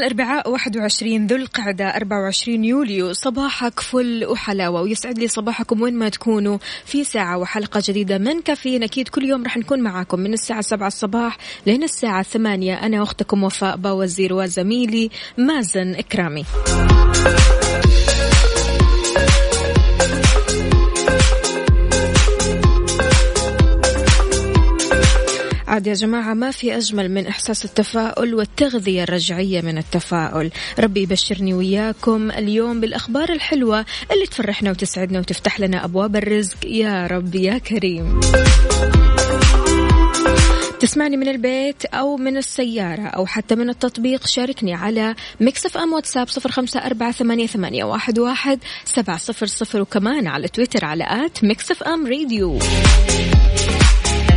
الأربعاء 21 ذو القعدة 24 يوليو. صباحك فل وحلاوة. ويسعد لي صباحكم وين ما تكونوا. في ساعة وحلقة جديدة من كافيين. أكيد كل يوم راح نكون معاكم من الساعة 7 الصباح لين الساعة 8 أنا أختكم وفاء باوزير وزميلي مازن إكرامي. عاد يا جماعة ما في أجمل من إحساس التفاؤل والتغذية الرجعية من التفاؤل. ربي يبشرني وياكم اليوم بالأخبار الحلوة اللي تفرحنا وتسعدنا وتفتح لنا أبواب الرزق. يا رب يا كريم. تسمعني من البيت أو من السيارة أو حتى من التطبيق شاركني على ميكس أم واتساب صفر خمسة أربعة ثمانية, ثمانية واحد, واحد سبعة صفر صفر وكمان على تويتر على at ميكس أم راديو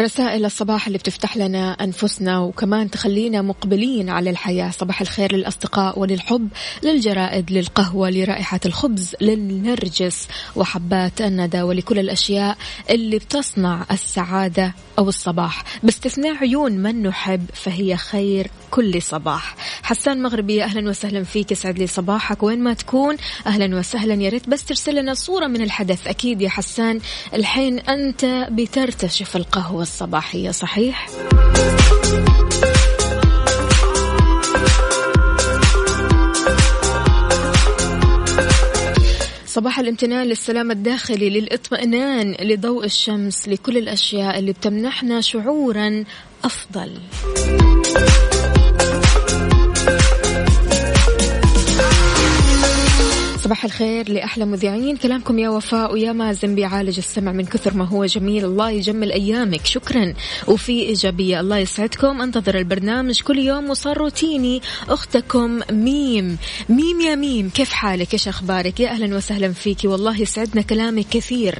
رسائل الصباح اللي بتفتح لنا أنفسنا وكمان تخلينا مقبلين على الحياة. صباح الخير للأصدقاء وللحب للجرائد للقهوة لرائحة الخبز للنرجس وحبات الندى ولكل الأشياء اللي بتصنع السعادة أو الصباح. باستثناء عيون من نحب فهي خير كل صباح. حسان مغربي أهلا وسهلا فيك. يسعد لي صباحك. وين ما تكون أهلا وسهلا. يا ريت بس ترسل لنا صورة من الحدث. أكيد يا حسان الحين أنت بترتشف القهوة الصباحية صحيح؟ صباح الامتنان للسلام الداخلي للاطمئنان لضوء الشمس لكل الأشياء اللي بتمنحنا شعورا أفضل صباح الخير لأحلى مذيعين. كلامكم يا وفاء ويا مازن بيعالج السمع من كثر ما هو جميل. الله يجمل أيامك. شكرا. وفي إيجابية الله يسعدكم. أنتظر البرنامج كل يوم وصار روتيني. أختكم ميم. ميم يا ميم كيف حالك؟ إيش أخبارك؟ يا أهلا وسهلا فيكي والله يسعدنا كلامك كثير.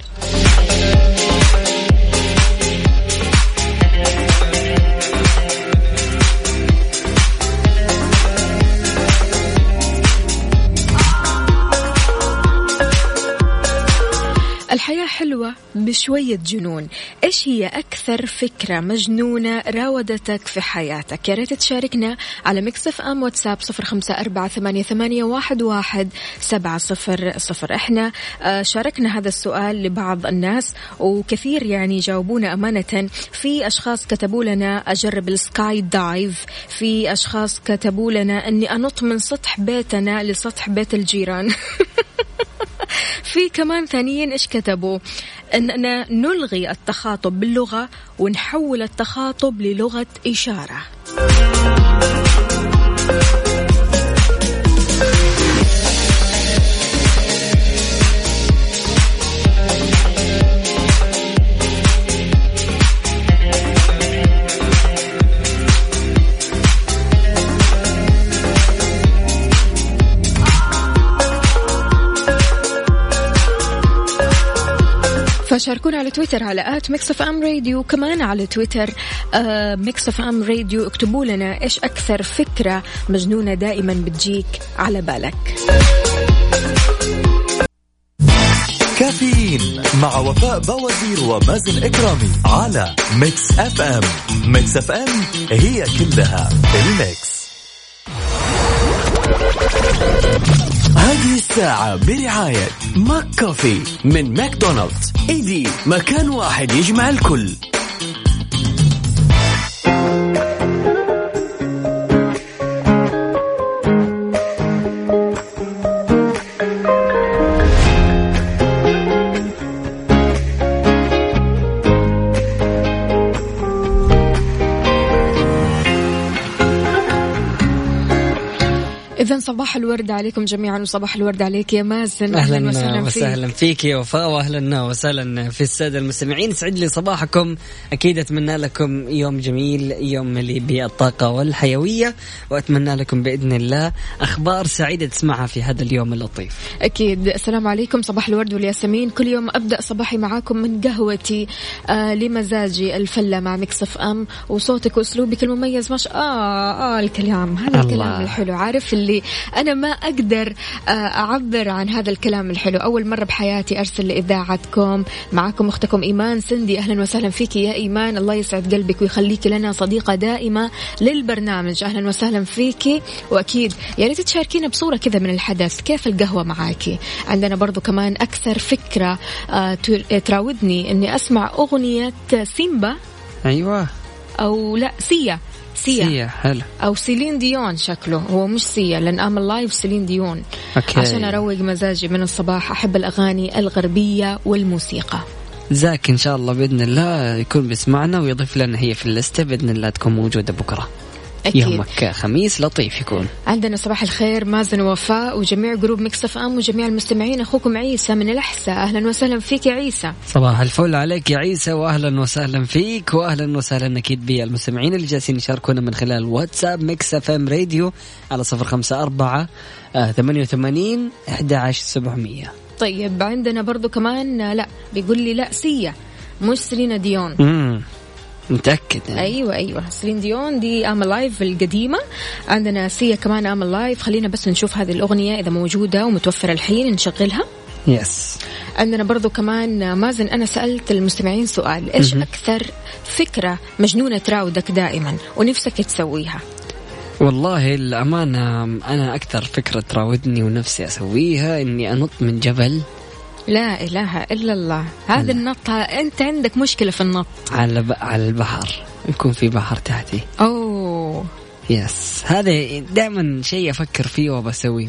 حلوة بشوية جنون. إيش هي أكثر فكرة مجنونة راودتك في حياتك؟ يا ريت تشاركنا على ميكس أف أم واتساب صفر خمسة أربعة ثمانية, ثمانية واحد, واحد سبعة صفر صفر. إحنا آه، شاركنا هذا السؤال لبعض الناس وكثير يعني جاوبونا أمانة. في أشخاص كتبوا لنا أجرب ال sky dive في أشخاص كتبوا لنا أني أنط من سطح بيتنا لسطح بيت الجيران. في كمان ثانيين إيش كتبوا؟ اننا نلغي التخاطب باللغة ونحول التخاطب للغة إشارة. فشاركونا على تويتر على at ميكس ام راديو كمان على تويتر آه ميكس اف ام راديو اكتبوا لنا إيش أكثر فكرة مجنونة دائما بتجيك على بالك. كافيين مع وفاء بوازير ومازن إكرامي على ميكس اف ام ميكس اف ام هي كلها الميكس هذه الساعة برعاية ماك كوفي من ماكدونالدز. إيدي مكان واحد يجمع الكل. إذا صباح الورد عليكم جميعا وصباح الورد عليك يا مازن. أهلا وسهلا وسهلا فيك يا وفاء واهلا وسهلا في السادة المستمعين. سعد لي صباحكم. أكيد أتمنى لكم يوم جميل يوم مليء بالطاقة والحيوية وأتمنى لكم بإذن الله أخبار سعيدة تسمعها في هذا اليوم اللطيف. أكيد. السلام عليكم. صباح الورد والياسمين. كل يوم أبدأ صباحي معاكم من قهوتي آه لمزاجي الفلة مع مكسف أم وصوتك وأسلوبك المميز مش آه آه الكلام. هذا. الكلام الحلو. عارف اللي أنا ما أقدر آه أعبر عن هذا الكلام الحلو. أول مرة بحياتي أرسل لإذاعتكم. معاكم أختكم إيمان سندي. أهلا وسهلا فيك يا إيمان. الله يسعد قلبك ويخليك لنا صديقة دائمة للبرنامج. أهلا وسهلا فيك. وأكيد يا ريت تشاركينا بصورة كذا من الحدث. كيف القهوة معاكي عندنا برضو كمان أكثر فكرة آه، تر- تراودني أني أسمع أغنية سيمبا. أيوه. أو لا سيا. سيا, سيا حلو. أو سيلين ديون شكله. هو مش سيا لأن I'm alive سيلين ديون. أوكي. عشان أروق مزاجي من الصباح أحب الأغاني الغربية والموسيقى. زاك إن شاء الله بإذن الله يكون بيسمعنا ويضيف لنا هي في ال listه بإذن الله تكون موجودة بكرة. أكيد. يومك خميس لطيف يكون. عندنا صباح الخير مازن ووفاء وجميع group ميكس اف ام وجميع المستمعين. أخوكم عيسى من الأحساء. أهلا وسهلا فيك يا عيسى. صباح الفل عليك يا عيسى واهلا وسهلا فيك واهلا وسهلا أكيد بالمستمعين اللي جالسين يشاركونا من خلال واتساب ميكس اف ام راديو على صفر خمسة أربعة آه، ثمانية وثمانين أحد عشر سبعمية. طيب عندنا برضو كمان آه، لا بيقول لي لا سيا مش سيلينا ديون. امم متأكد يعني. أيوه أيوه. سيلين ديون دي I'm alive القديمة. عندنا سيا كمان I'm alive خلينا بس نشوف هذه الأغنية إذا موجودة ومتوفرة الحين نشغلها. yes عندنا برضو كمان مازن أنا سألت المستمعين سؤال. إيش أكثر فكرة مجنونة تراودك دائما ونفسك تسويها؟ والله الأمانة أنا أكثر فكرة تراودني ونفسي أسويها إني أنط من جبل. لا إله إلا الله. هذا النط أنت عندك مشكلة في النط. على ب... على البحر. يكون في بحر تحتي. أوه. yes هذا دائما شيء أفكر فيه وبسويه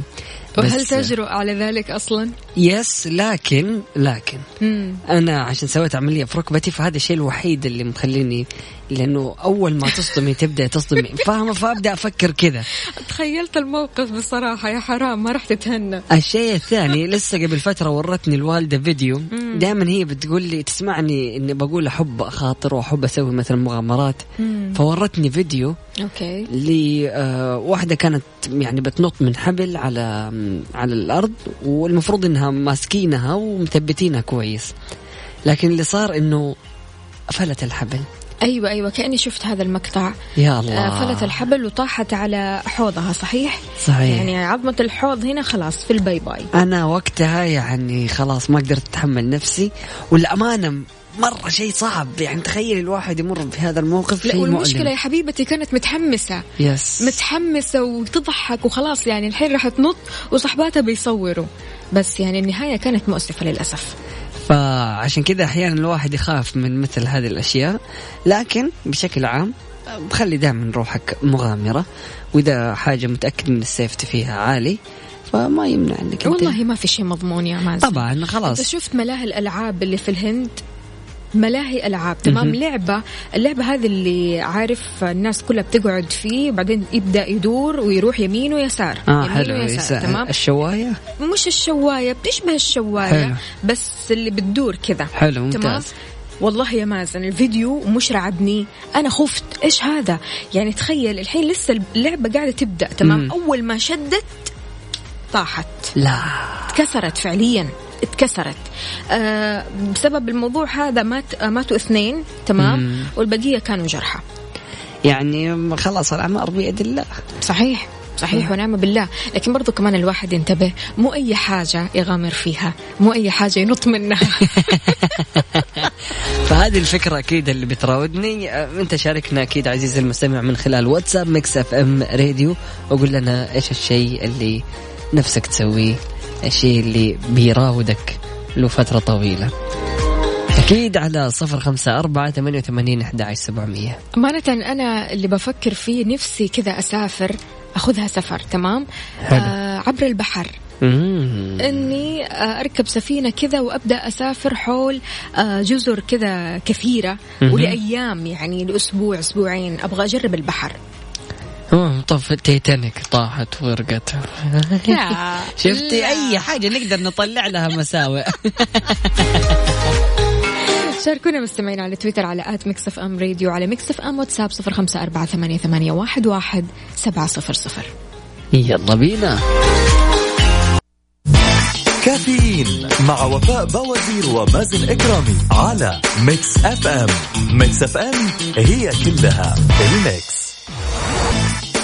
وهل تجرؤ على ذلك أصلا؟ yes لكن لكن. مم. أنا عشان سويت عملية في ركبتي فهذا الشيء الوحيد اللي مخليني لأنه أول ما تصدمي تبدأ تصدمي. فاهمة؟ فأبدأ أفكر كذا. تخيلت الموقف بصراحة يا حرام ما رح تتهنى. الشيء الثاني لسه قبل فترة ورتني الوالدة فيديو. دائما هي بتقول لي تسمعني إني بقول أحب أخاطر وأحب أسوي مثلا مغامرات. فورتني فيديو okay. لواحدة كانت يعني بتنط من حبل على على الأرض والمفروض إنها ماسكينها ومثبتينها كويس. لكن اللي صار إنه فلت الحبل. أيوه أيوه كأني شفت هذا المقطع. يا الله. آه، فلت الحبل وطاحت على حوضها صحيح؟ صحيح. يعني عظمة الحوض هنا خلاص في ال bye bye. أنا وقتها يعني خلاص ما قدرت أتحمل نفسي والأمانة مرة شيء صعب. يعني تخيل الواحد يمر بهذا الموقف لا والمشكلة مؤلم. يا حبيبتي كانت متحمسة. yes متحمسة وتضحك وخلاص يعني الحين راح تنط وصحباتها بيصوروا. بس يعني النهاية كانت مؤسفة للأسف. فعشان كذا أحيانا الواحد يخاف من مثل هذه الأشياء. لكن بشكل عام خلي دائما روحك مغامرة. وإذا حاجة متأكد من السيفتي فيها عالي فما يمنع إنك أنت والله ما في شيء مضمون يا مازن. طبعا انت خلاص شفت ملاهي الألعاب اللي في الهند ملاهي ألعاب. تمام. لعبة اللعبة هذه اللي عارف الناس كلها بتقعد فيه وبعدين يبدأ يدور ويروح يمين ويسار. آه يمين حلو. ويسار يسا- تمام؟ الشواية؟ مش الشواية بتشبه الشواية حلو. بس اللي بتدور كذا. حلو تمام؟ ممتاز والله يا مازن الفيديو مش رعبني. أنا خفت. إيش هذا؟ يعني تخيل الحين لسه اللعبة قاعدة تبدأ تمام؟ مم. أول ما شدت طاحت. لا. اتكسرت فعليا. اتكسرت. آه بسبب الموضوع هذا مات ماتوا اثنين تمام؟ مم. والبقية كانوا جرحى. يعني خلاص الأعمار بيد الله. صحيح صحيح ونعم بالله. لكن برضو كمان الواحد ينتبه مو أي حاجة يغامر فيها مو أي حاجة ينط منها. فهذه الفكرة أكيد اللي بتراودني. آه، أنت شاركنا أكيد عزيزي المستمع من خلال واتساب Mix FM Radio. وقول لنا إيش الشيء اللي نفسك تسويه. الشيء اللي بيراودك له فترة طويلة أكيد على صفر خمسة أربعة ثمانية وثمانين أحد عشر سبعمية أمانة أنا اللي بفكر فيه نفسي كذا أسافر أخذها سفر تمام حلو. آه عبر البحر مم. إني آه، أركب سفينة كذا وأبدأ أسافر حول آه، جزر كذا كثيرة. ولأيام يعني لأسبوع أسبوعين أبغى أجرب البحر طب تيتانيك طاحت وغرقت لا شفتي لا. أي حاجة نقدر نطلع لها مساوئ؟ شاركونا مستمعين على تويتر على at Mix FM Radio على Mix FM واتساب صفر خمسة أربعة ثمانية, ثمانية واحد, واحد سبعة صفر صفر. يلا بينا. كافيين مع وفاء بوازير ومازن إكرامي على Mix FM. Mix FM هي كلها ال mix.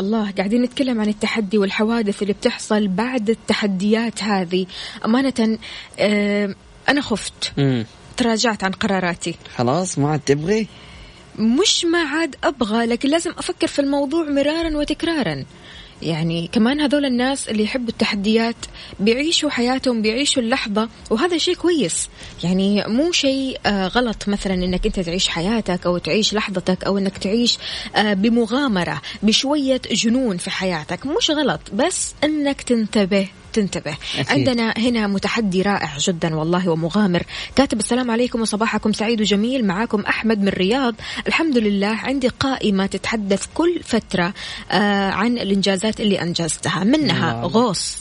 الله. قاعدين نتكلم عن التحدي والحوادث اللي بتحصل بعد التحديات هذه. أمانة آه، أنا خفت. مم. تراجعت عن قراراتي. خلاص ما عاد تبغي؟ مش ما عاد أبغى لكن لازم أفكر في الموضوع مرارا وتكرارا. يعني كمان هذول الناس اللي يحبوا التحديات بيعيشوا حياتهم بيعيشوا اللحظة وهذا شيء كويس. يعني مو شيء آه، غلط مثلا إنك أنت تعيش حياتك أو تعيش لحظتك أو إنك تعيش آه، بمغامرة بشوية جنون في حياتك. مش غلط بس إنك تنتبه تنتبه. أكيد. عندنا هنا متحدي رائع جدا والله ومغامر. كاتب السلام عليكم وصباحكم سعيد وجميل. معاكم أحمد من الرياض الحمد لله عندي قائمة تتحدث كل فترة آه عن الإنجازات اللي أنجزتها. منها الله. غوص.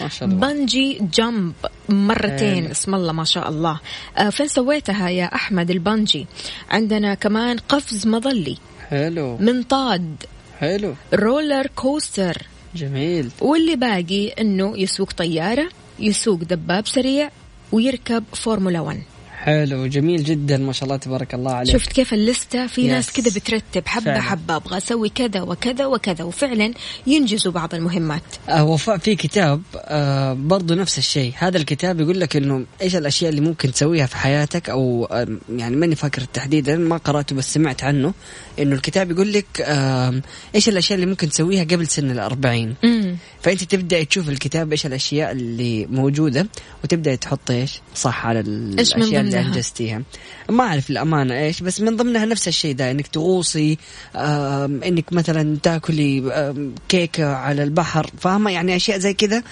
ما شاء الله. بنجي جمب مرتين. حلو. اسم الله ما شاء الله. آه فين سويتها يا أحمد البنجي عندنا كمان قفز مظلي. حلو. منطاد حلو. roller coaster. جميل. واللي باقي إنه يسوق طيارة يسوق دباب سريع ويركب فورمولا 1 حلو جميل جدا ما شاء الله تبارك الله عليك. شفت كيف اللستة؟ في ناس Yes. كذا بترتب حبة فعلا. حبة أبغى أسوي كذا وكذا وكذا وفعلا ينجزوا بعض المهمات. آه وفاء في كتاب آه برضو نفس الشيء. هذا الكتاب يقول لك إنه إيش الأشياء اللي ممكن تسويها في حياتك أو آه يعني ماني فاكر تحديدا ما قرأته بس سمعت عنه. إنه الكتاب يقول لك آه إيش الأشياء اللي ممكن تسويها قبل سن الأربعين. امم فأنت تبدأ تشوف الكتاب إيش الأشياء اللي موجودة وتبدأ تحط إيش؟ صح على ال- إيش من الأشياء اللي؟ أنجزتيها. ما أعرف الأمانة إيش بس من ضمنها نفس الشيء ده إنك تغوصي إنك مثلا تأكلي كيكة على البحر فاهمة؟ يعني أشياء زي كذا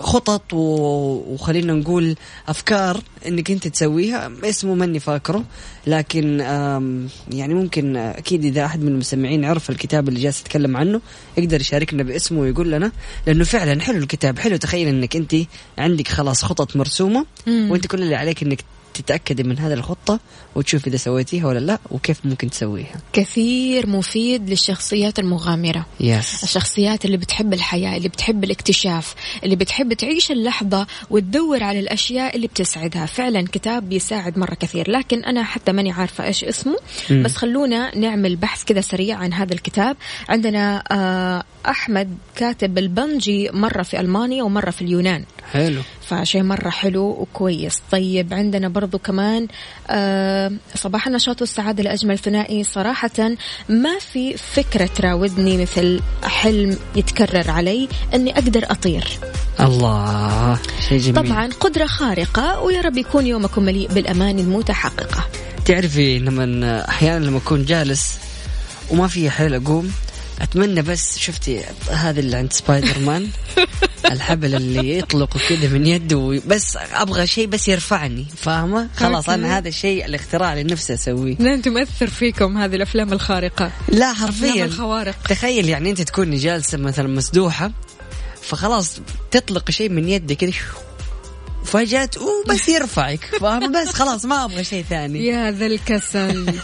خطط وخلينا نقول أفكار إنك أنت تسويها اسمه ماني فاكره لكن يعني ممكن أكيد إذا أحد من المستمعين عرف الكتاب اللي جالس اتكلم عنه يقدر يشاركنا باسمه ويقول لنا لأنه فعلا حلو الكتاب حلو تخيل إنك أنت عندك خلاص خطط مرسومة. وأنت كل اللي عليك إنك تتأكدي من هذه الخطة وتشوف إذا سويتيها ولا لا وكيف ممكن تسويها. كثير مفيد للشخصيات المغامرة. يس الشخصيات اللي بتحب الحياة اللي بتحب الاكتشاف اللي بتحب تعيش اللحظة وتدور على الأشياء اللي بتسعدها. فعلا كتاب بيساعد مرة كثير. لكن أنا حتى ماني عارفة إيش اسمه. مم. بس خلونا نعمل بحث كذا سريع عن هذا الكتاب. عندنا آه، أحمد كاتب البنجي مرة في ألمانيا ومرة في اليونان. حلو. فشيء مرة حلو وكويس. طيب عندنا برضو كمان آه صباح النشاط والسعادة لأجمل ثنائي صراحة ما في فكرة تراودني مثل حلم يتكرر علي أني أقدر أطير. الله شيء جميل. طبعا قدرة خارقة ويا رب يكون يومكم مليء بالأمان المتحققة. تعرفي لما أحيانا لما أكون جالس وما في حيل أقوم أتمنى بس شفتي هذا اللي عند سبايدر مان الحبل اللي يطلق كذا من يده بس أبغى شيء بس يرفعني فاهمة؟ خلاص. أنا هذا الشيء الاختراع اللي نفسي أسويه. لا أنتم مؤثر فيكم هذه الأفلام الخارقة. لا حرفيا. الخوارق. تخيل يعني أنت تكوني جالسة مثلا مسدوحة فخلاص تطلق شيء من يدك كذا فجأة وبس يرفعك بس خلاص ما أبغى شيء ثاني. يا ذا الكسل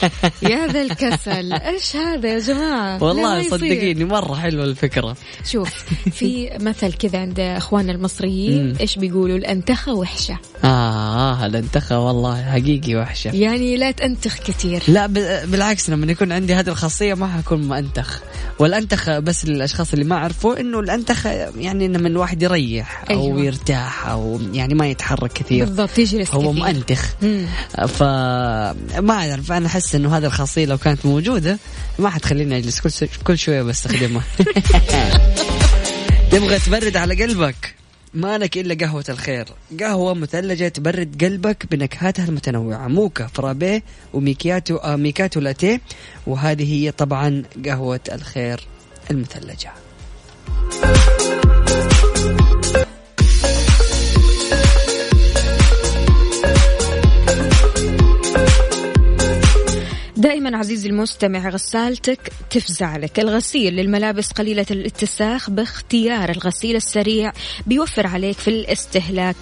يا ذا الكسل. إيش هذا يا جماعة؟ والله. صدقيني مرة حلوة الفكرة. شوف في مثل كذا عند اخواننا المصريين. إيش بيقولوا؟ الأنتخة وحشة. آه الأنتخة والله حقيقي وحشة. يعني لا تنتخ كثير. لا بالعكس لما يكون عندي هذه الخاصية ما حكون مأنتخ. والأنتخ بس للأشخاص اللي ما عرفوا إنه الأنتخ يعني لما الواحد يريح أو أيوة. يرتاح أو يعني ما يتحرك كثير. بالضبط يجلس هو كثير. مؤنتخ. فما اعرف أنا أحس إنه هذه الخاصية لو كانت موجودة ما حتخليني أجلس. كل كل شوية بستخدمها. تبغى تبرد على قلبك؟ ما لك إلا قهوة الخير. قهوة مثلجه تبرد قلبك بنكهاتها المتنوعة. موكا فرابيه وميكياتو آه ميكاتو لاتيه. وهذه هي طبعا قهوة الخير المثلجة. دائما عزيزي المستمع غسالتك تفزع لك. الغسيل للملابس قليلة الاتساخ باختيار الغسيل السريع بيوفر عليك في الاستهلاك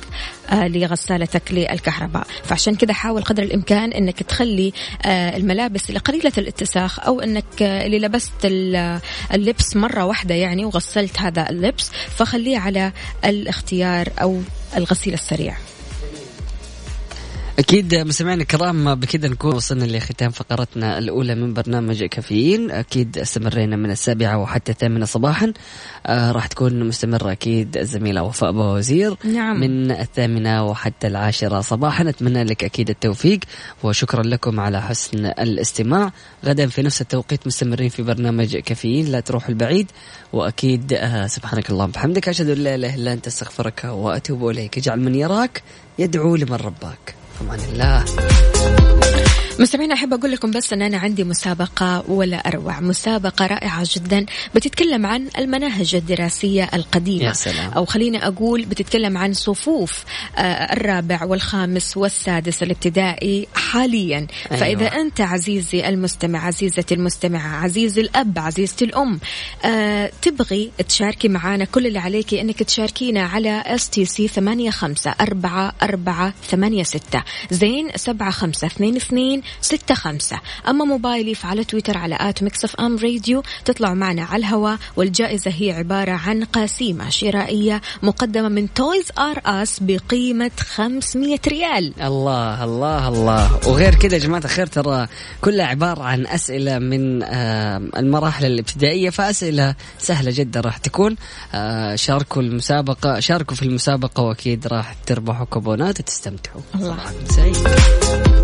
آه لغسالتك للكهرباء. فعشان كذا حاول قدر الإمكان أنك تخلي آه الملابس اللي قليلة الاتساخ أو أنك آه اللي لبست ال- اللبس مرة واحدة يعني وغسلت هذا اللبس فخليه على الاختيار أو الغسيل السريع. أكيد مستمعينا الكرام بكذا نكون وصلنا لختام فقرتنا الأولى من برنامج كافيين. أكيد استمرينا من السابعة وحتى الثامنة صباحا. آه راح تكون مستمرة أكيد الزميلة وفاء بوزير نعم. من الثامنة وحتى العاشرة صباحا. أتمنى لك أكيد التوفيق وشكرا لكم على حسن الاستماع. غدا في نفس التوقيت مستمرين في برنامج كافيين لا تروح البعيد. وأكيد آه سبحانك اللهم وبحمدك أشهد أن لا إله إلا أنت أستغفرك وأتوب إليك. اجعل من يراك يدعو لمن رباك. أمان الله. مستمعينا أحب أقول لكم بس أن أنا عندي مسابقة ولا أروع مسابقة رائعة جدا بتتكلم عن المناهج الدراسية القديمة يا سلام. أو خليني أقول بتتكلم عن صفوف آه، الرابع والخامس والسادس الابتدائي حاليا أيوة. فإذا أنت عزيزي المستمع عزيزتي المستمعة عزيزي الأب عزيزتي الأم آه، تبغي تشاركي معنا كل اللي عليك إنك تشاركينا على STC ثمانية خمسة أربعة أربعة ثمانية ستة زين سبعة خمسة اثنين اثنين ستة خمسة. أما موبايلي فعلى تويتر على at Mix FM Radio تطلعوا معنا على الهواء والجائزة هي عبارة عن قسيمة شرائية مقدمة من Toys R Us بقيمة 500 ريال. الله الله الله. وغير كذا يا جماعة الخير ترى كلها عبارة عن أسئلة من آه، المراحل الابتدائية فأسئلة سهلة جدا راح تكون. آه، شاركوا المسابقة شاركوا في المسابقة وأكيد راح تربحوا كوبونات وتستمتعوا. الله.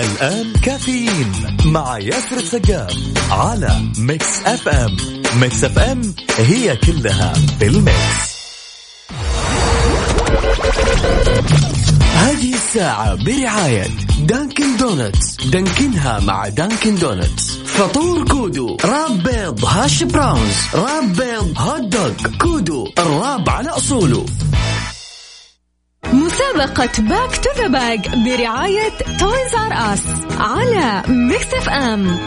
الآن كافيين مع ياسر السقاف على Mix FM Mix FM هي كلها بال mix هذه الساعة برعاية Dunkin' Donuts دانكنها مع Dunkin' Donuts فطور كودو wrap بيض hash browns wrap بيض hot dog كودو ال wrap على أصوله. مسابقة Back to the Bag برعاية Toys R Us على Mix FM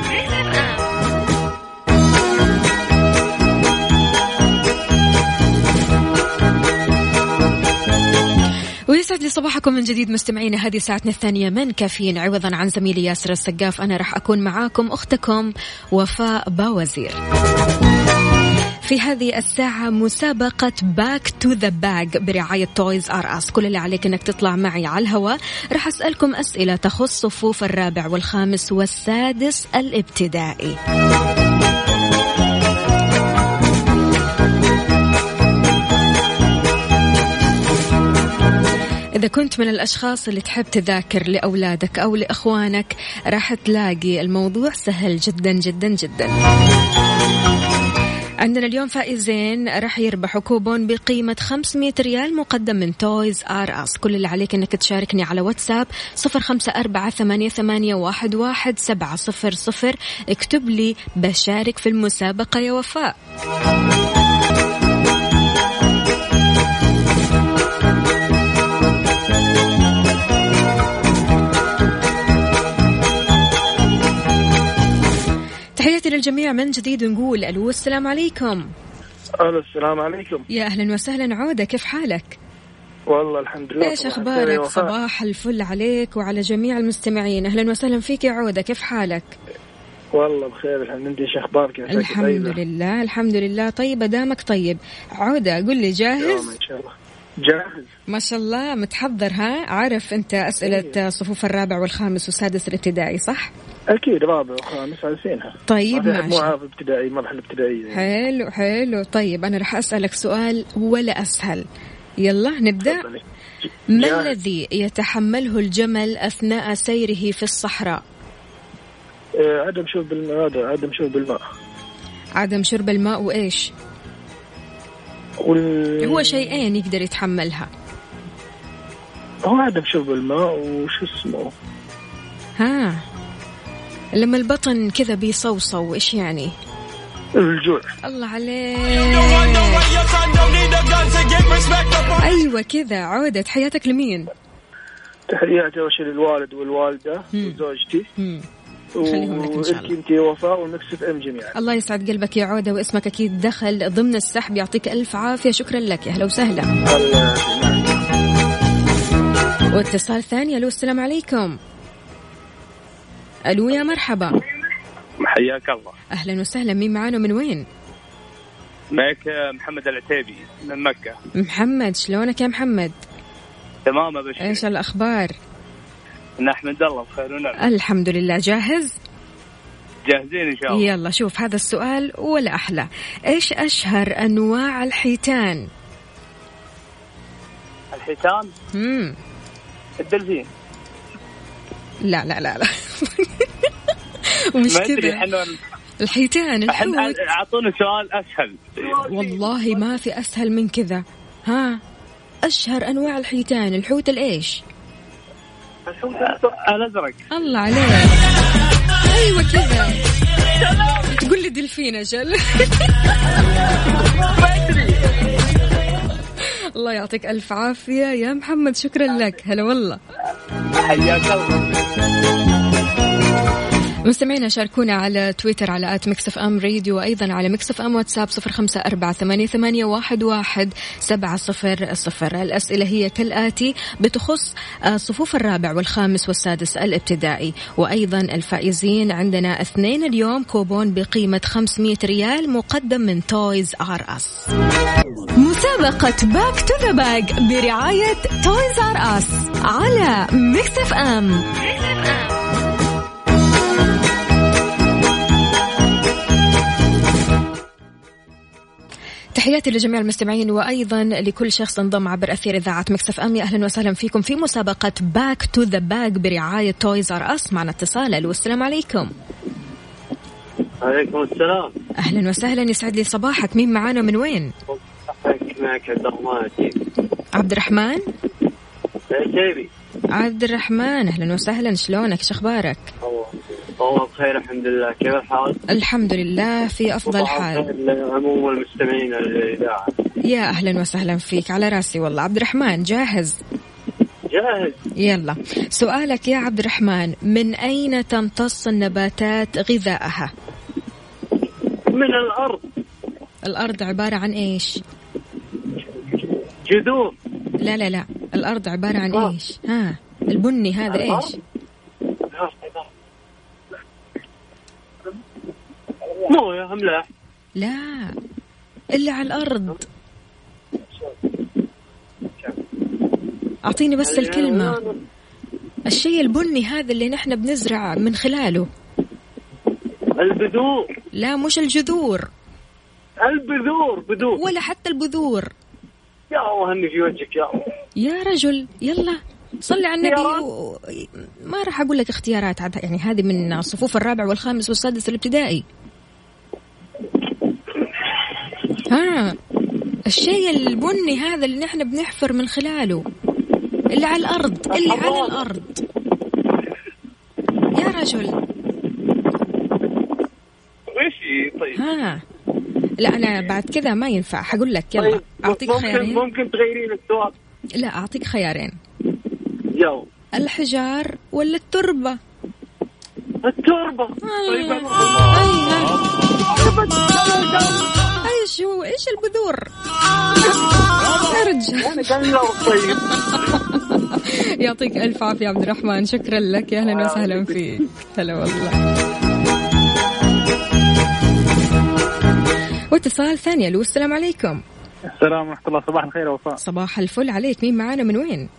ويسعد لي صباحكم من جديد مستمعينا. هذه ساعتنا الثانية من كافيين. عوضا عن زميلي ياسر السقاف أنا راح أكون معاكم أختكم وفاء باوزير. في هذه الساعة مسابقة Back to the Bag برعاية Toys R Us كل اللي عليك إنك تطلع معي على الهواء. راح أسألكم أسئلة تخص صفوف الرابع والخامس والسادس الابتدائي. إذا كنت من الأشخاص اللي تحب تذاكر لأولادك أو لإخوانك راح تلاقي الموضوع سهل جدا جدا جدا. عندنا اليوم فائزين راح يربحوا كوبون بقيمة 500 ريال مقدم من Toys R Us. كل اللي عليك أنك تشاركني على واتساب صفر خمسة أربعة ثمانية, ثمانية واحد, واحد سبعة صفر صفر اكتب لي بشارك في المسابقة يا وفاء تحياتي للجميع من جديد نقول ألو السلام عليكم. ألو السلام عليكم. يا أهلا وسهلا. عودة كيف حالك؟ والله الحمد لله إيش أخبارك؟ صباح الفل عليك وعلى جميع المستمعين. أهلا وسهلا فيك يا عودة. كيف حالك؟ والله بخير الحمد لله. إيش أخبارك؟ الحمد طيبة؟ لله الحمد لله. طيبة دامك طيب. عودة قل لي جاهز؟ إن شاء الله. جاهز. ما شاء الله متحضر ها؟ عارف أنت أسئلة صفوف الرابع والخامس والسادس الابتدائي صح؟ أكيد رابع وخامس عارفينها طيب مو ماشي. عارف ابتدائي مرحلة ابتدائية. حلو حلو. طيب أنا راح أسألك سؤال ولا أسهل. يلا نبدأ. ما. الذي يتحمله الجمل أثناء سيره في الصحراء؟ آه، عدم شرب الماء. هذا عدم شرب الماء. عدم شرب الماء وإيش؟ وال... هو شيئين يقدر يتحملها. هو عدم شرب الماء وش اسمه؟ ها. لما البطن كذا بيصوصو إيش يعني؟ الجوع. الله عليك. أيوه كذا عودة. حياتك لمين؟ تحياتي اول شيء للوالد والوالدة. وزوجتي. خليهم لك إن شاء الله. انت وفاء إم جميعا. الله يسعد قلبك يا عودة واسمك أكيد دخل ضمن السحب. يعطيك ألف عافية. شكرا لك. يا أهلا وسهلا. واتصال ثاني. ألو السلام عليكم. ألو يا مرحبا حياك الله أهلا وسهلا مين معانا من وين؟ معك محمد العتيبي من مكة محمد شلونك يا محمد؟ تمام ابشر إيش الأخبار؟ نحمد الله بخير ونعم الحمد لله جاهز؟ جاهزين إن شاء الله يلا شوف هذا السؤال ولا أحلى إيش أشهر أنواع الحيتان؟ الحيتان مم. الدلفين لا لا لا لا. ومش كذا. الحيتان الحوت. أعطونا سؤال أسهل. والله ما في أسهل من كذا. ها؟ أشهر أنواع الحيتان. الحوت الإيش؟ الأزرق. الله عليك. أيوة كذا. تقول لي دلفين أجل. الله يعطيك ألف عافية. يا محمد شكرا لك. هلا والله. حياك الله. مستمعينا شاركونا على تويتر على at Mix FM Radio وأيضا على Mix FM واتساب صفر خمسة أربعة ثمانية, ثمانية واحد, واحد سبعة صفر صفر. الأسئلة هي كالآتي بتخص آه، صفوف الرابع والخامس والسادس الابتدائي. وأيضا الفائزين عندنا اثنين اليوم كوبون بقيمة 500 ريال مقدم من Toys R Us. مسابقة Back to the Bag برعاية Toys R Us على Mix FM. تحياتي لجميع المستمعين وأيضا لكل شخص انضم عبر أثير إذاعة Mix FM أهلا وسهلا فيكم في مسابقة Back to the Bag برعاية Toys R Us معنا اتصال. ألو السلام عليكم. عليكم السلام. أهلا وسهلا. يسعد لي صباحك. مين معانا من وين؟ معك عبد الرحمن. عبد الرحمن؟ العتيبي عبد الرحمن أهلا وسهلا. شلونك؟ الله والله بخير الحمد لله. كيف الحال؟ الحمد لله في أفضل صباح حال. لعموم المستمعين يا أهلا وسهلا فيك. على رأسي والله. عبد الرحمن جاهز؟ جاهز. يلا. سؤالك يا عبد الرحمن من أين تمتص النباتات غذاءها؟ من الأرض. الأرض عبارة عن إيش؟ جذور. لا لا لا. الأرض عبارة عن إيش؟ ها البني هذا إيش؟ مويه املاح لا. اللي على الأرض. أعطيني بس الكلمة. الشيء البني هذا اللي نحن بنزرع من خلاله. البذور. لا مش الجذور. البذور بذور. ولا حتى البذور. يا إني في وجهك يا الله. يا رجل يلا صلي على النبي؟ و... ما راح أقول لك اختيارات يعني هذه من صفوف الرابع والخامس والسادس الابتدائي ها الشيء البني هذا اللي نحن بنحفر من خلاله اللي على الأرض اللي على الأرض. يا رجل. هي طيب. ها. لا أنا بعد كذا ما ينفع. حقول لك يلا طيب أعطيك ممكن خيارين. ممكن تغيرين السؤال. لا أعطيك خيارين. يلا. الحجار ولا التربة؟ التربة. طيب إيش هو؟ إيش البذور؟ طيب. يعطيك ألف عافية عبد الرحمن. شكرا لك. يا أهلا وسهلا فيك. هلا والله. واتصال ثاني. ألو السلام عليكم. السلام ورحمة الله. صباح الخير يا وفاء. صباح الفل عليك. مين معانا؟ من وين؟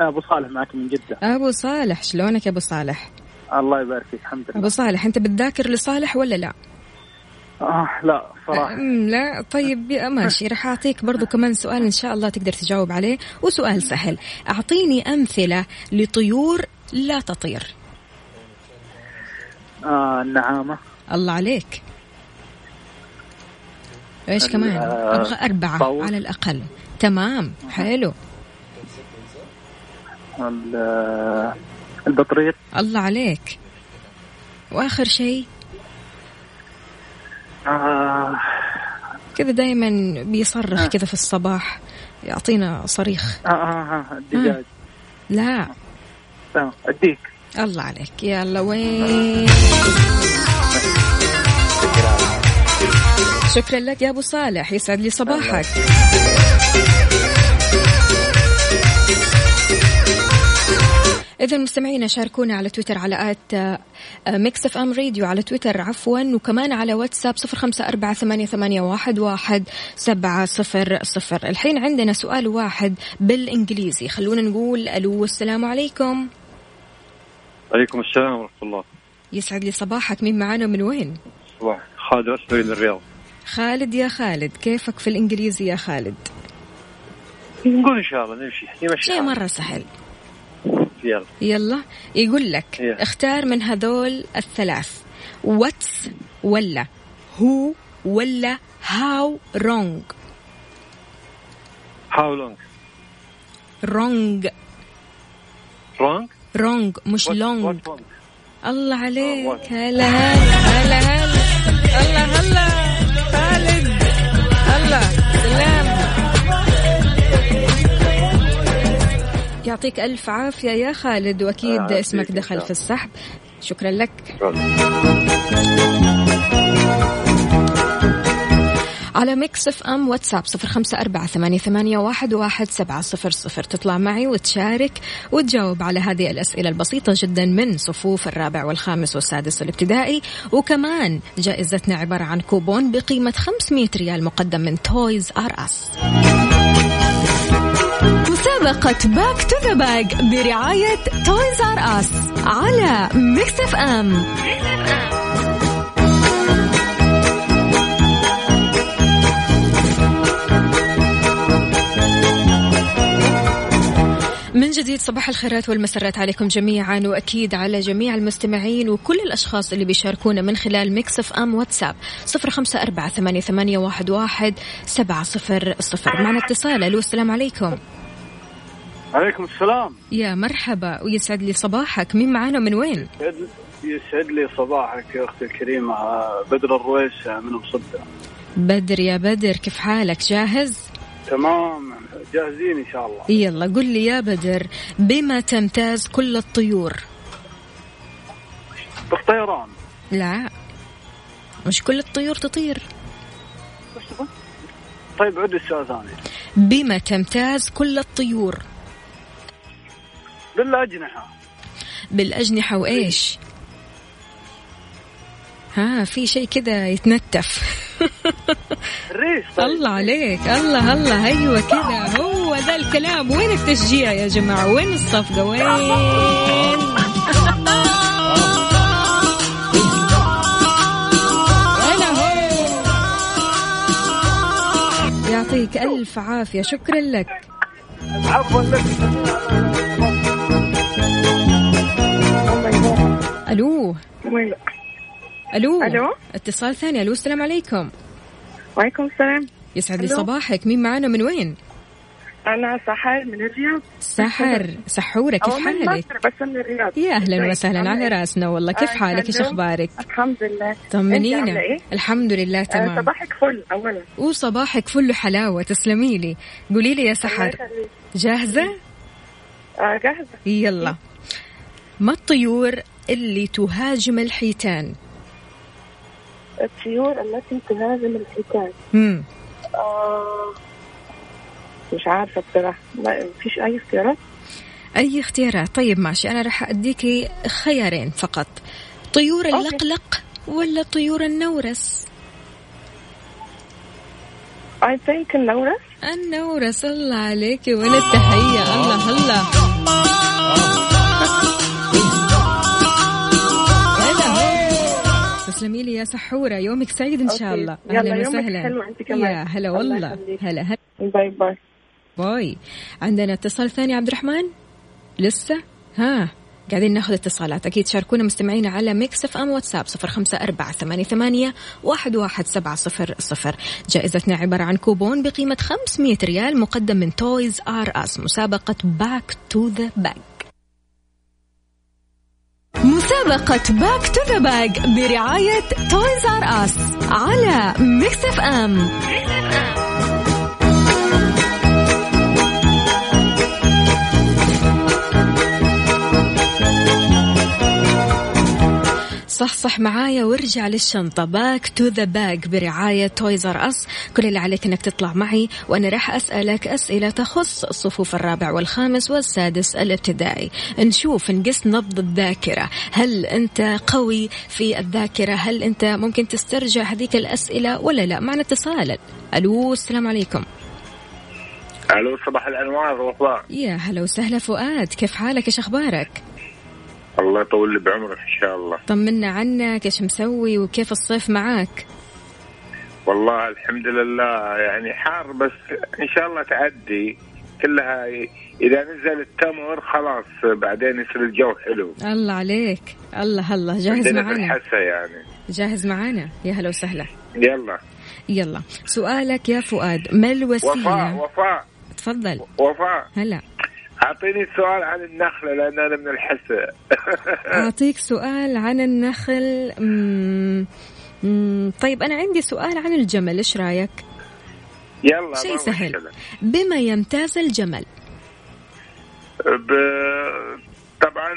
أبو صالح معك من جدة. أبو صالح. شلونك يا أبو صالح؟ الله يبارك فيك. الحمد لله. أبو صالح أنت بتذاكر لصالح ولا لا؟ آه لا صراحة. لا طيب ماشي. راح أعطيك برضو كمان سؤال إن شاء الله تقدر تجاوب عليه وسؤال سهل. أعطيني أمثلة لطيور لا تطير. آه النعامة. الله عليك. إيش كمان؟ آه، أبغى أربعة طاووس. على الأقل. تمام حلو. آه، البطريق. الله عليك. وآخر شيء؟ آه. كذا دائما بيصرخ كذا في الصباح يعطينا صريخ. آه, آه, آه الدجاج. لا. تمام الديك الله عليك. يلا وين؟ شكرا. لك يا أبو صالح. يسعد لي صباحك. إذا مستمعينا شاركونا على تويتر على at Mix FM Radio على تويتر عفوا وكمان على واتساب صفر خمسة أربعة ثمانية, ثمانية واحد, واحد سبعة صفر صفر. الحين عندنا سؤال واحد بالإنجليزي. خلونا نقول ألو السلام عليكم. عليكم السلام ورحمة الله. يسعد لي صباحك. مين معانا من وين؟ صباح. خالد اسمري من الرياض. خالد يا خالد كيفك في الإنجليزي يا خالد؟ نقول إن شاء الله نمشي. نمشي شيء مرة سهل. يلا. يلا. يقول لك يلا. اختار من هذول الثلاث. واتس ولا هو ولا هاو رونج هاو لونج رونج رونج رونج مش لونج الله عليك. What? هلا هلا هلا هلا. هلا يعطيك ألف عافية يا خالد وأكيد يعافيك اسمك دخل في السحب. شكرا لك. على Mix FM واتساب صفر خمسة أربعة ثمانية, ثمانية واحد, واحد سبعة صفر صفر. تطلع معي وتشارك وتجاوب على هذه الأسئلة البسيطة جدا من صفوف الرابع والخامس والسادس الابتدائي وكمان جائزتنا عبارة عن كوبون بقيمة 500 ريال مقدم من Toys R Us. مسابقة Back to the Bag برعاية Toys R Us على Mix FM من جديد صباح الخيرات والمسرات عليكم جميعا وأكيد على جميع المستمعين وكل الأشخاص اللي بيشاركونا من خلال Mix FM واتساب صفر خمسة أربعة ثمانية, ثمانية واحد, واحد سبعة صفر صفر. معنا اتصال ألو السلام عليكم. عليكم السلام. يا مرحبا ويسعد لي صباحك. مين معانا من وين؟ يسعد- يسعد لي صباحك يا أختي الكريمة. بدر الرويس من مصدة بدر يا بدر كيف حالك؟ جاهز؟ تمام. جاهزين إن شاء الله. يلا قل لي يا بدر بما تمتاز كل الطيور؟ بالطيران. لا. مش كل الطيور تطير؟ طيب عد السؤال ثاني بما تمتاز كل الطيور؟ بالأجنحة. بالأجنحة وإيش؟ ها في شيء كذا يتنتف. الريش طيب. الله عليك الله الله أيوه كذا هو ذا الكلام. وين التشجيع يا جماعة؟ وين الصفقة؟ وين. يعطيك ألف عافية. شكرا لك. عفوا لك. ألو. ألو. ألو؟ اتصال ثاني. ألو السلام عليكم. وعليكم السلام. يسعد لي؟ صباحك. مين معانا؟ من وين؟ أنا سحر من الرياض. سحر. سحورة. كيف حالك؟ بس من الرياض. يا أهلا طيب، وسهلا. على؟ رأسنا والله. كيف آه، حالك؟ إيش ألو؟ أخبارك؟ الحمد لله. طمنينا. إيه؟ الحمد لله آه، تمام. صباحك فل أولا. وصباحك فل حلاوة. تسلمي لي. قولي لي يا سحر. جاهزة؟ آه، جاهزة. يلا. ما الطيور اللي تهاجم الحيتان. الطيور التي تهاجم الحيتان. مم. آه، مش عارفة بصراحة. ما فيش أي اختيارات؟ أي اختيارات؟ طيب ماشي. أنا راح أديكي خيارين فقط. طيور اللقلق ولا طيور النورس؟ I think النورس. النورس. الله عليك وين التحية الله الله. تسلمي لي يا سحورة. يومك سعيد إن شاء. الله. يومك وسهلا. حلو أنت كمان. يا هلا الله والله. هلا هلا. Bye bye. Bye. عندنا اتصال ثاني عبد الرحمن؟ لسه؟ ها قاعدين ناخذ اتصالات. أكيد شاركونا مستمعينا على Mix FM واتساب صفر خمسة أربعة ثمانية, ثمانية واحد, واحد سبعة صفر صفر. جائزتنا عبارة عن كوبون بقيمة 500 ريال مقدم من Toys R Us مسابقة Back to the Bag مسابقة Back to the Bag برعاية Toys R Us على Mix FM صح صح معايا وارجع للشنطة. Back to the Bag برعاية Toys R Us كل اللي عليك أنك تطلع معي وأنا راح أسألك أسئلة تخص الصفوف الرابع والخامس والسادس الابتدائي. نشوف نقص نبض الذاكرة. هل أنت قوي في الذاكرة؟ هل أنت ممكن تسترجع هذيك الأسئلة ولا لا؟ معنا اتصال. ألو السلام عليكم. ألو صباح الأنوار وفاء يا هلا وسهلا فؤاد. كيف حالك؟ إيش أخبارك؟ الله يطول لي بعمرك إن شاء الله. طمنا عنك إيش مسوي وكيف الصيف معاك؟ والله الحمد لله يعني حار بس إن شاء الله تعدي. كلها إذا نزل التمر خلاص بعدين يصير الجو حلو. الله عليك. الله الله. جاهز معانا. الحسا يعني. جاهز معانا. يا هلا وسهلا. يلا. يلا. سؤالك يا فؤاد ما وفاء الوسيلة وفاء. تفضل. وفاء. هلا. أعطيني سؤال عن النخله لأن أنا من الحسا أعطيك سؤال عن النخل مم. مم. طيب أنا عندي سؤال عن الجمل إيش رأيك يلا شيء سهل مشكلة. بما يمتاز الجمل ب... طبعا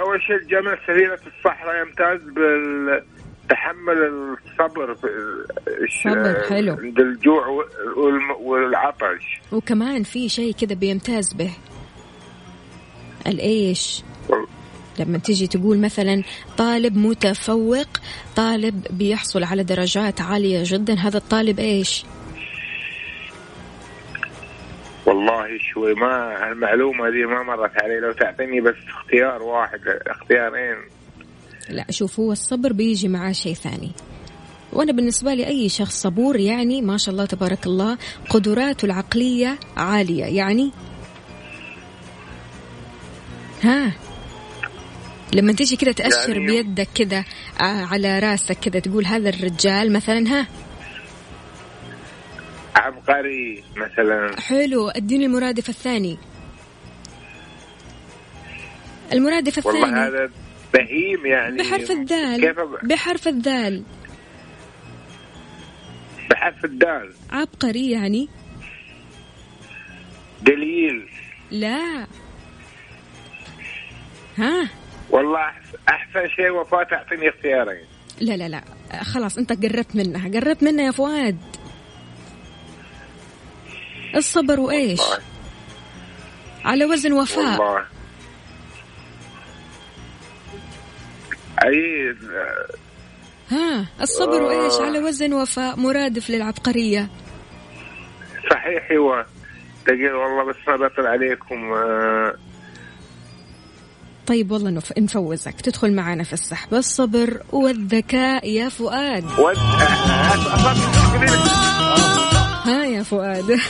أول شيء الجمل سفينه الصحراء يمتاز بالتحمل الصبر في الش- صبر، حلو. عند الجوع والعطش وكمان في شيء كذا بيمتاز به الإيش؟ لما تيجي تقول مثلا طالب متفوق طالب بيحصل على درجات عالية جدا هذا الطالب إيش؟ والله شوي ما المعلومه دي ما مرت علي. لو تعطيني بس اختيار واحد اختيارين. لا شوف هو الصبر بيجي معاه شيء ثاني. وأنا بالنسبة لي أي شخص صبور يعني ما شاء الله تبارك الله قدراته العقلية عالية. يعني ها. لما تيجي كذا تأشر يعني- بيدك كذا آه، على راسك كذا تقول هذا الرجال مثلا ها. عبقري مثلا. حلو اديني المرادف الثاني. المرادف الثاني. والله هذا بهيم يعني. بحرف أب- بحرف الذال بحرف الدال. عبقري يعني. دليل. لا. ها؟ والله أحسن شيء وفاء تعطيني اختيارين. لا لا لا. خلاص أنت قربت منها. قربت منها يا فؤاد. الصبر وإيش؟ والله. على وزن وفاء. والله. أي ها الصبر وإيش؟ على وزن وفاء. مرادف للعبقرية. صحيح هو دقيقة والله بس ما بطل عليكم. آه طيب والله نف... نفوزك. تدخل معنا في السحب الصبر والذكاء. يا فؤاد. ها يا فؤاد.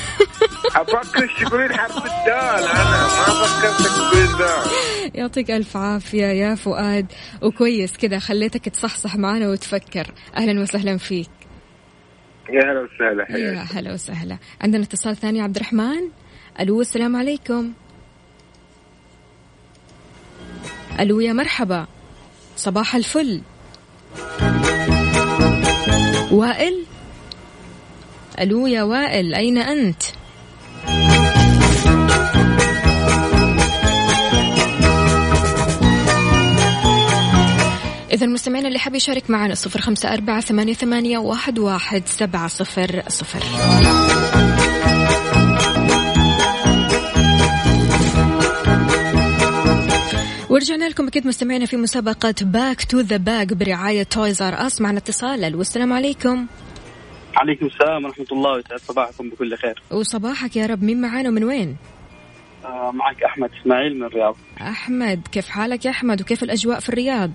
أفكر تقولين حرف الدال أنا ما فكرت تقولين يعطيك ألف عافية يا فؤاد. وكويس كذا خليتك تصحصح معنا وتفكر. أهلا وسهلا فيك. يا هلا وسهلا يا هلا وسهلا. عندنا اتصال ثاني عبد الرحمن. ألو السلام عليكم. ألو يا مرحبا صباح الفل. وائل؟ ألو يا وائل أين أنت؟ إذا المستمعين اللي حاب يشارك معنا صفر خمسة أربعة ثمانية, ثمانية واحد, واحد سبعة صفر صفر. ورجعنا لكم أكيد مستمعينا في مسابقة Back to the Bag برعاية Toys R Us معنا اتصال. والسلام عليكم. عليكم السلام ورحمة الله ويسعد صباحكم بكل خير. وصباحك يا رب. مين معانا ومن وين؟ آه معك أحمد إسماعيل من الرياض. أحمد كيف حالك يا أحمد؟ وكيف الأجواء في الرياض؟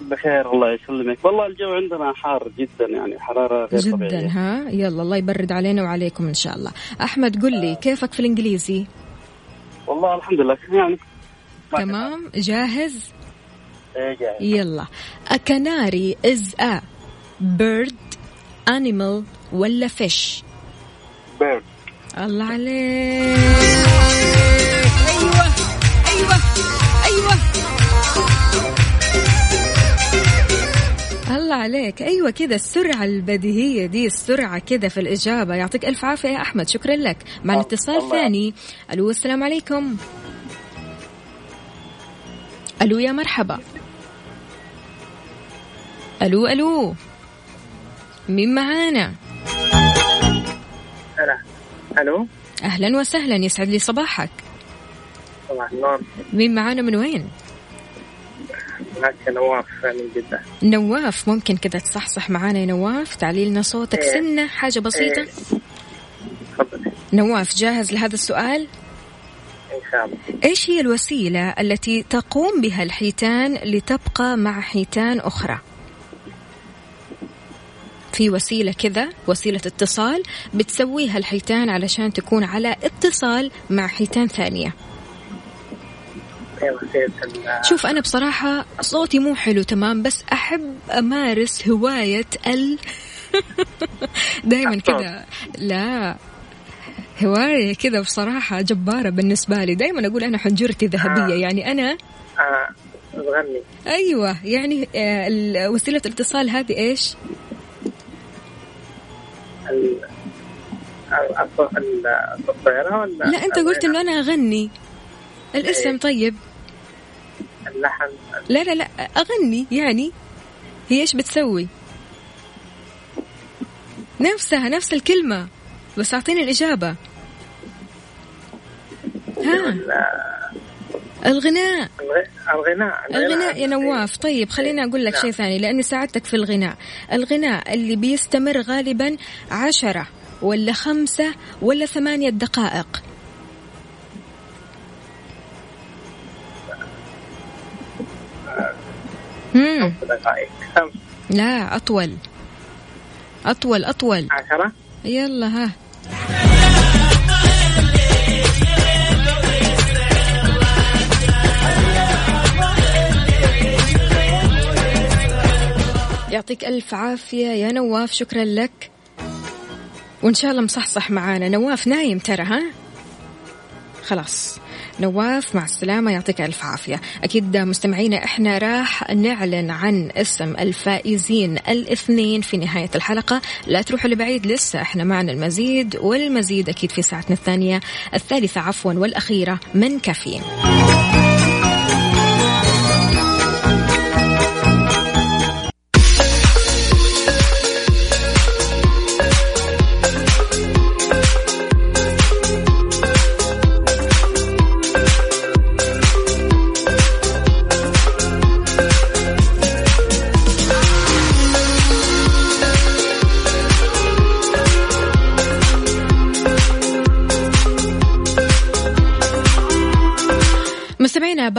بخير الله يسلمك. والله الجو عندنا حار جدا يعني حرارة غير جدا طبيعية. ها؟ يلا الله يبرد علينا وعليكم إن شاء الله. أحمد قل لي كيفك في الإنجليزي؟ والله الحمد لله يعني تمام جاهز؟ إيه جاي. يلا. A canary is a bird animal ولا fish بيرد. الله عليك. أيوه أيوه أيوه. الله عليك. أيوه كذا السرعة البديهية دي السرعة كذا في الإجابة. يعطيك ألف عافية يا أحمد شكرا لك. مع الاتصال الله ثاني ألو السلام عليكم. ألو يا مرحبا. ألو ألو. مين معانا؟ هلا ألو؟ أهلا وسهلا يسعد لي صباحك. صباح النور. مين معانا من وين؟ معك نواف من جدة. نواف ممكن كذا تصحصح معانا يا نواف؟ تعلي لنا صوتك. إيه. سنة حاجة بسيطة. إيه. نواف جاهز لهذا السؤال؟ شاء الله إيش هي الوسيلة التي تقوم بها الحيتان لتبقى مع حيتان أخرى؟ في وسيلة كذا وسيلة اتصال بتسويها الحيتان علشان تكون على اتصال مع حيتان ثانية. ال- شوف أنا بصراحة صوتي مو حلو تمام بس أحب أمارس هواية ال دائما كذا. لا. هواية كذا بصراحة جبارة بالنسبة لي. دائما أقول أنا حنجرتي ذهبية. يعني أنا آه، أيوة. يعني آه، وسيلة الاتصال هذه إيش؟ ال- ولا لا أنت قلت إنه أنا أغني. الاسم طيب. اللحن. لا لا لا أغني. يعني هي إيش بتسوي؟ نفسها نفس الكلمة. بس أعطيني الإجابة. ها؟ الغناء. الغ- الغناء. الغناء يا نواف. طيب خليني أقول لك. شيء ثاني لأني ساعدتك في الغناء. الغناء اللي بيستمر غالبا عشرة ولا خمسة ولا ثمانية دقائق. مم. دقائق. خمس لا أطول. أطول أطول. عشرة؟ يلا ها. يعطيك ألف عافية يا نواف شكرا لك. وإن شاء الله مصحصح معانا. نواف نايم ترى ها؟ خلاص. نواف مع السلامة يعطيك ألف عافية. أكيد مستمعينا إحنا راح نعلن عن اسم الفائزين الاثنين في نهاية الحلقة. لا تروحوا لبعيد لسه إحنا معنا المزيد والمزيد أكيد في ساعتنا الثانية الثالثة عفوا والأخيرة من كافيين.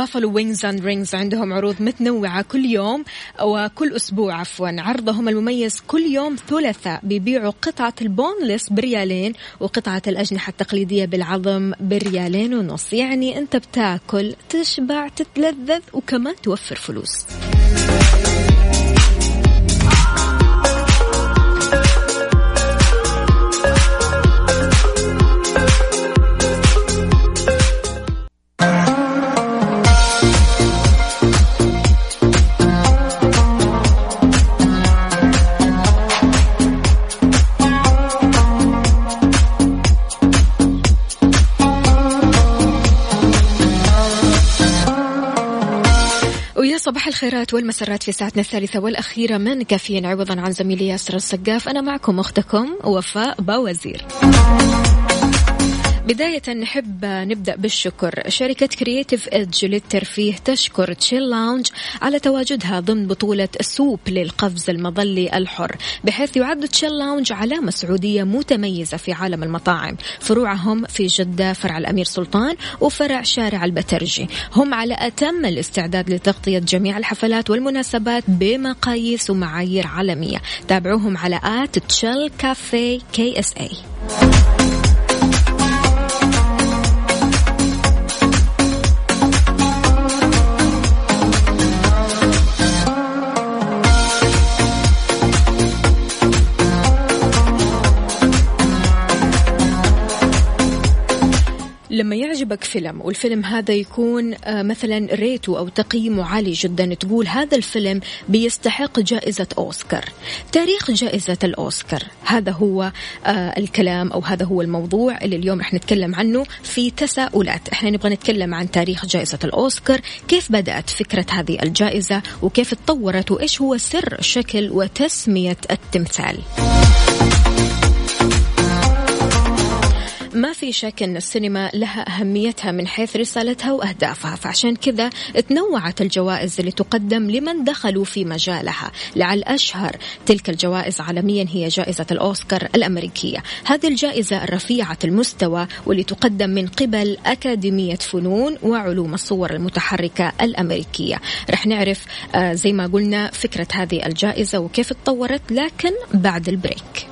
Buffalo Wings and Rings عندهم عروض متنوعة كل يوم وكل أسبوع عفوا. عرضهم المميز كل يوم ثلاثاء بيبيعوا قطعة ال boneless بريالين وقطعة الأجنحة التقليدية بالعظم بريالين ونص. يعني أنت بتاكل تشبع تتلذذ وكمان توفر فلوس. صباح الخيرات والمسرات في ساعتنا الثالثة والأخيرة من كافيين عوضا عن زميلي ياسر السقاف. أنا معكم أختكم وفاء باوزير. بداية نحب نبدأ بالشكر. شركة Creative Edge للترفيه تشكر Chill Lounge على تواجدها ضمن بطولة سوب للقفز المظلي الحر بحيث يعد Chill Lounge علامة سعودية متميزة في عالم المطاعم. فروعهم في جدة فرع الأمير سلطان وفرع شارع البترجي. هم على أتم الاستعداد لتغطية جميع الحفلات والمناسبات بمقاييس ومعايير عالمية. تابعوهم على at Chill Cafe KSA لما يعجبك فيلم والفيلم هذا يكون آه، مثلا ريته أو تقييمه عالي جدا تقول هذا الفيلم بيستحق جائزة أوسكار. تاريخ جائزة الأوسكار. هذا هو آه، الكلام أو هذا هو الموضوع اللي اليوم إحنا نتكلم عنه في تساؤلات. إحنا نبغى نتكلم عن تاريخ جائزة الأوسكار كيف بدأت فكرة هذه الجائزة وكيف تطورت وإيش هو سر شكل وتسمية التمثال. ما في شك أن السينما لها أهميتها من حيث رسالتها وأهدافها فعشان كذا تنوعت الجوائز اللي تقدم لمن دخلوا في مجالها. لعل أشهر تلك الجوائز عالميا هي جائزة الأوسكار الأمريكية. هذه الجائزة الرفيعة المستوى واللي تقدم من قبل أكاديمية فنون وعلوم الصور المتحركة الأمريكية. رح نعرف آه، زي ما قلنا فكرة هذه الجائزة وكيف تطورت لكن بعد البريك.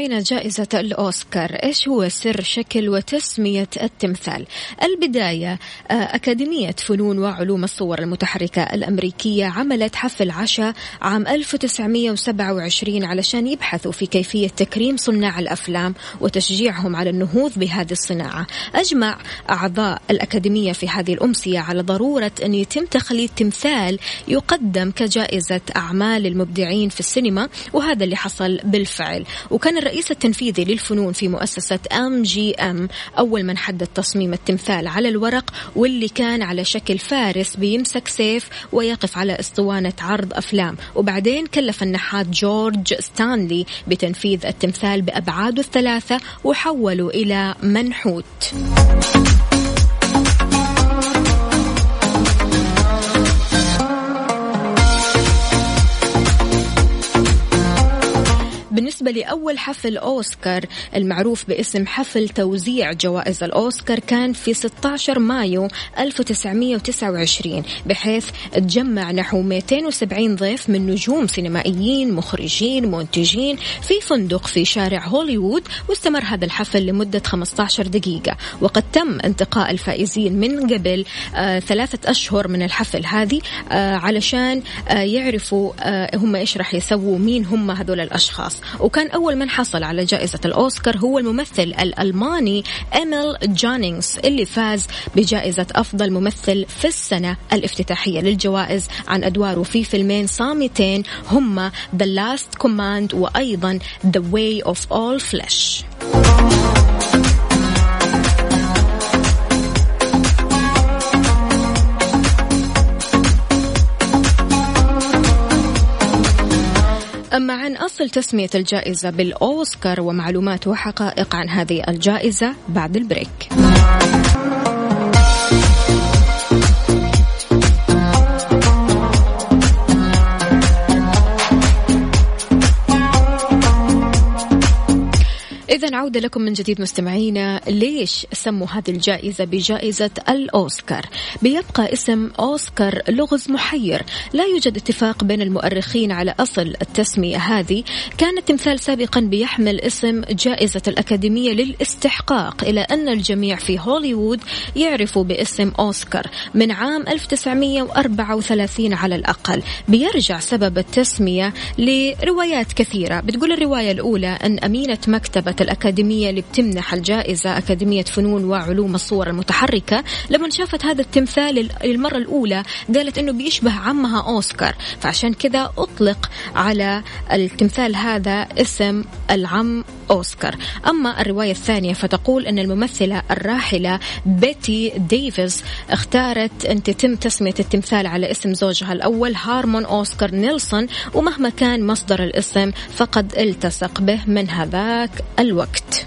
مستمعينا جائزة الأوسكار. إيش هو سر شكل وتسمية التمثال؟ البداية آه، أكاديمية فنون وعلوم الصور المتحركة الأمريكية عملت حفل عشاء عام 1927 علشان يبحثوا في كيفية تكريم صناع الأفلام وتشجيعهم على النهوض بهذه الصناعة. أجمع أعضاء الأكاديمية في هذه الأمسية على ضرورة أن يتم تخليد تمثال يقدم كجائزة أعمال المبدعين في السينما وهذا اللي حصل بالفعل. وكان الرئيس التنفيذي للفنون في مؤسسة MGM أول من حدد تصميم التمثال على الورق واللي كان على شكل فارس بيمسك سيف ويقف على أسطوانة عرض أفلام. وبعدين كلف النحات جورج ستانلي بتنفيذ التمثال بأبعاده الثلاثة وحوله إلى منحوت. بالنسبة لأول حفل أوسكار المعروف باسم حفل توزيع جوائز الأوسكار كان في 16 مايو 1929 بحيث تجمع نحو 270 ضيف من نجوم سينمائيين مخرجين منتجين في فندق في شارع هوليوود واستمر هذا الحفل لمدة 15 دقيقة. وقد تم انتقاء الفائزين من قبل آه ثلاثة أشهر من الحفل هذه آه علشان آه يعرفوا آه هم إيش راح يسووا مين هم هذول الأشخاص. وكان أول من حصل على جائزة الأوسكار هو الممثل الألماني إيميل جونينغز اللي فاز بجائزة أفضل ممثل في السنة الافتتاحية للجوائز عن أدواره في فيلمين صامتين هما The Last Command وأيضا The Way of All Flesh. أما عن أصل تسمية الجائزة بالأوسكار ومعلومات وحقائق عن هذه الجائزة بعد البريك. إذا عودة لكم من جديد مستمعينا ليش سموا هذه الجائزة بجائزة الأوسكار؟ بيبقى اسم أوسكار لغز محير. لا يوجد اتفاق بين المؤرخين على أصل التسمية هذه. كان التمثال سابقا بيحمل اسم جائزة الأكاديمية للاستحقاق إلى أن الجميع في هوليوود يعرفوا باسم أوسكار من عام 1934 على الأقل. بيرجع سبب التسمية لروايات كثيرة. بتقول الرواية الأولى أن أمينة مكتبة الأكاديمية اللي بتمنح الجائزة أكاديمية فنون وعلوم الصور المتحركة. لما شافت هذا التمثال للمرة الأولى قالت أنه بيشبه عمها أوسكار. فعشان كذا أطلق على التمثال هذا اسم العم أوسكار. أما الرواية الثانية فتقول أن الممثلة الراحلة بيتي ديفيز اختارت أن تتم تسمية التمثال على اسم زوجها الأول هارمون أوسكار نيلسون. ومهما كان مصدر الاسم فقد التصق به من هذاك الوقت.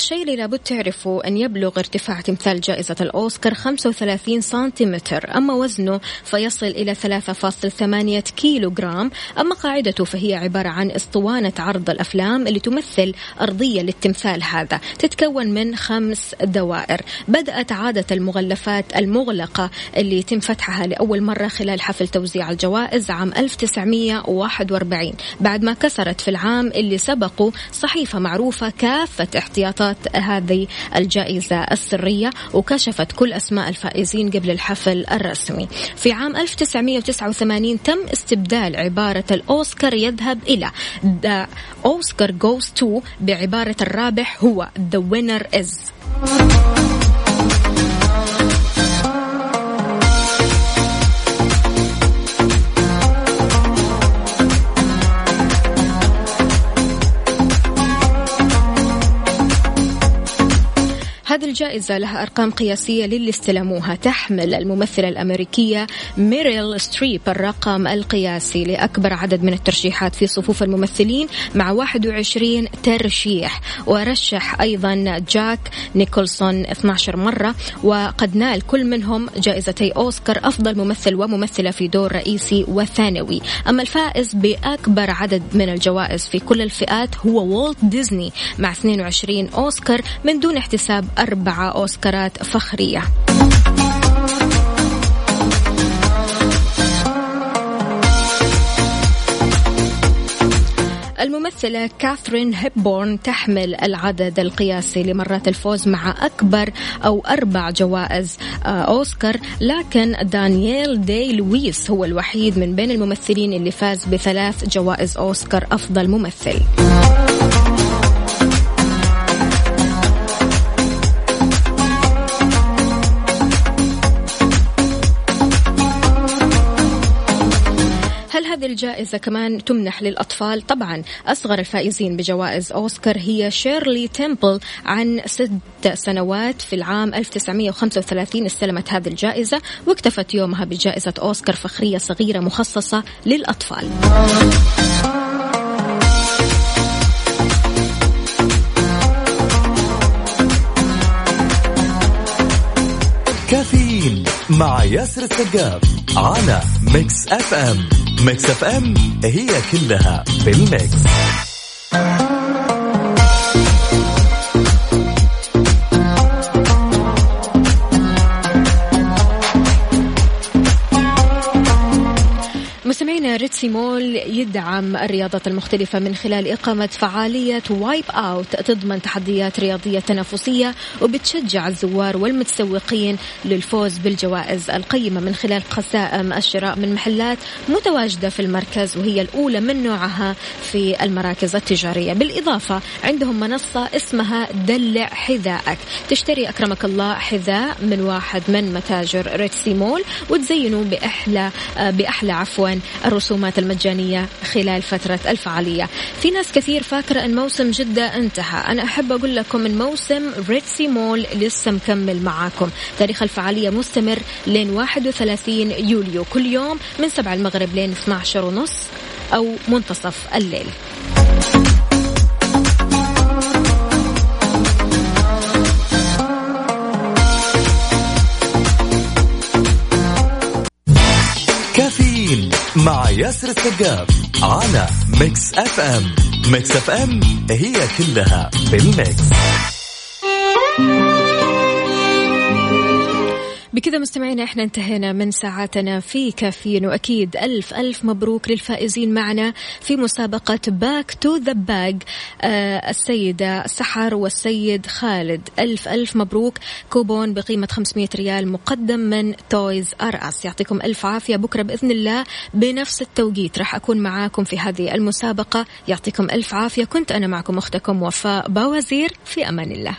الشيء اللي لابد تعرفه أن يبلغ ارتفاع تمثال جائزة الأوسكار 35 سنتيمتر. أما وزنه فيصل إلى 3.8 كيلو جرام أما قاعدته فهي عبارة عن أسطوانة عرض الأفلام اللي تمثل أرضية للتمثال هذا. تتكون من خمس دوائر. بدأت عادة المغلفات المغلقة اللي يتم فتحها لأول مرة خلال حفل توزيع الجوائز عام 1941 بعد ما كسرت في العام اللي سبقه صحيفة معروفة كافة احتياطات هذه الجائزة السرية وكشفت كل أسماء الفائزين قبل الحفل الرسمي. في عام 1989 تم استبدال عبارة الأوسكار يذهب إلى The Oscar goes to بعبارة الرابح هو The winner is. هذه الجائزة لها أرقام قياسية للي استلموها تحمل الممثلة الأمريكية ميريل ستريب الرقم القياسي لأكبر عدد من الترشيحات في صفوف الممثلين مع 21 ترشيح. ورشح أيضا جاك نيكولسون 12 مرة وقد نال كل منهم جائزتي أوسكار أفضل ممثل وممثلة في دور رئيسي وثانوي. أما الفائز بأكبر عدد من الجوائز في كل الفئات هو والت ديزني مع 22 أوسكار من دون احتساب أربعة أوسكارات فخرية. الممثلة كاثرين هيبورن تحمل العدد القياسي لمرات الفوز مع أكبر أو أربع جوائز آه، أوسكار لكن دانييل دي لويس هو الوحيد من بين الممثلين اللي فاز بثلاث جوائز أوسكار أفضل ممثل. هذه الجائزة كمان تمنح للأطفال؟ طبعا أصغر الفائزين بجوائز أوسكار هي شيرلي تيمبل عن ست سنوات في العام 1935 استلمت هذه الجائزة واكتفت يومها بجائزة أوسكار فخرية صغيرة مخصصة للأطفال كافيين مع ياسر السقاف على Mix FM. Mix FM هي كلها في ال mix. مستمعينا Red Sea Mall يدعم الرياضات المختلفة من خلال إقامة فعالية Wipeout تضمن تحديات رياضية تنافسية وبتشجع الزوار والمتسوقين للفوز بالجوائز القيمة من خلال قسائم الشراء من محلات متواجدة في المركز وهي الأولى من نوعها في المراكز التجارية. بالإضافة عندهم منصة اسمها دلع حذائك تشتري أكرمك الله حذاء من واحد من متاجر ريتسي مول وتزينوا بأحلى بأحلى عفوا. الرسومات المجانية خلال فترة الفعالية. في ناس كثير فاكرة أن موسم جدة انتهى. أنا أحب أقول لكم أن موسم ريتسي مول لسه مكمل معاكم. تاريخ الفعالية مستمر لين 31 يوليو. كل يوم من 7 المغرب لين 12 ونص أو منتصف الليل. مع ياسر السقاف على Mix FM Mix FM هي كلها بال mix بكذا مستمعينا إحنا انتهينا من ساعاتنا في كافيين وأكيد ألف ألف مبروك للفائزين معنا في مسابقة Back to the Bag السيدة سحر والسيد خالد ألف ألف مبروك. كوبون بقيمة 500 ريال مقدم من Toys R Us يعطيكم ألف عافية. بكرة بإذن الله بنفس التوقيت راح أكون معاكم في هذه المسابقة. يعطيكم ألف عافية. كنت أنا معكم أختكم وفاء باوزير. في أمان الله.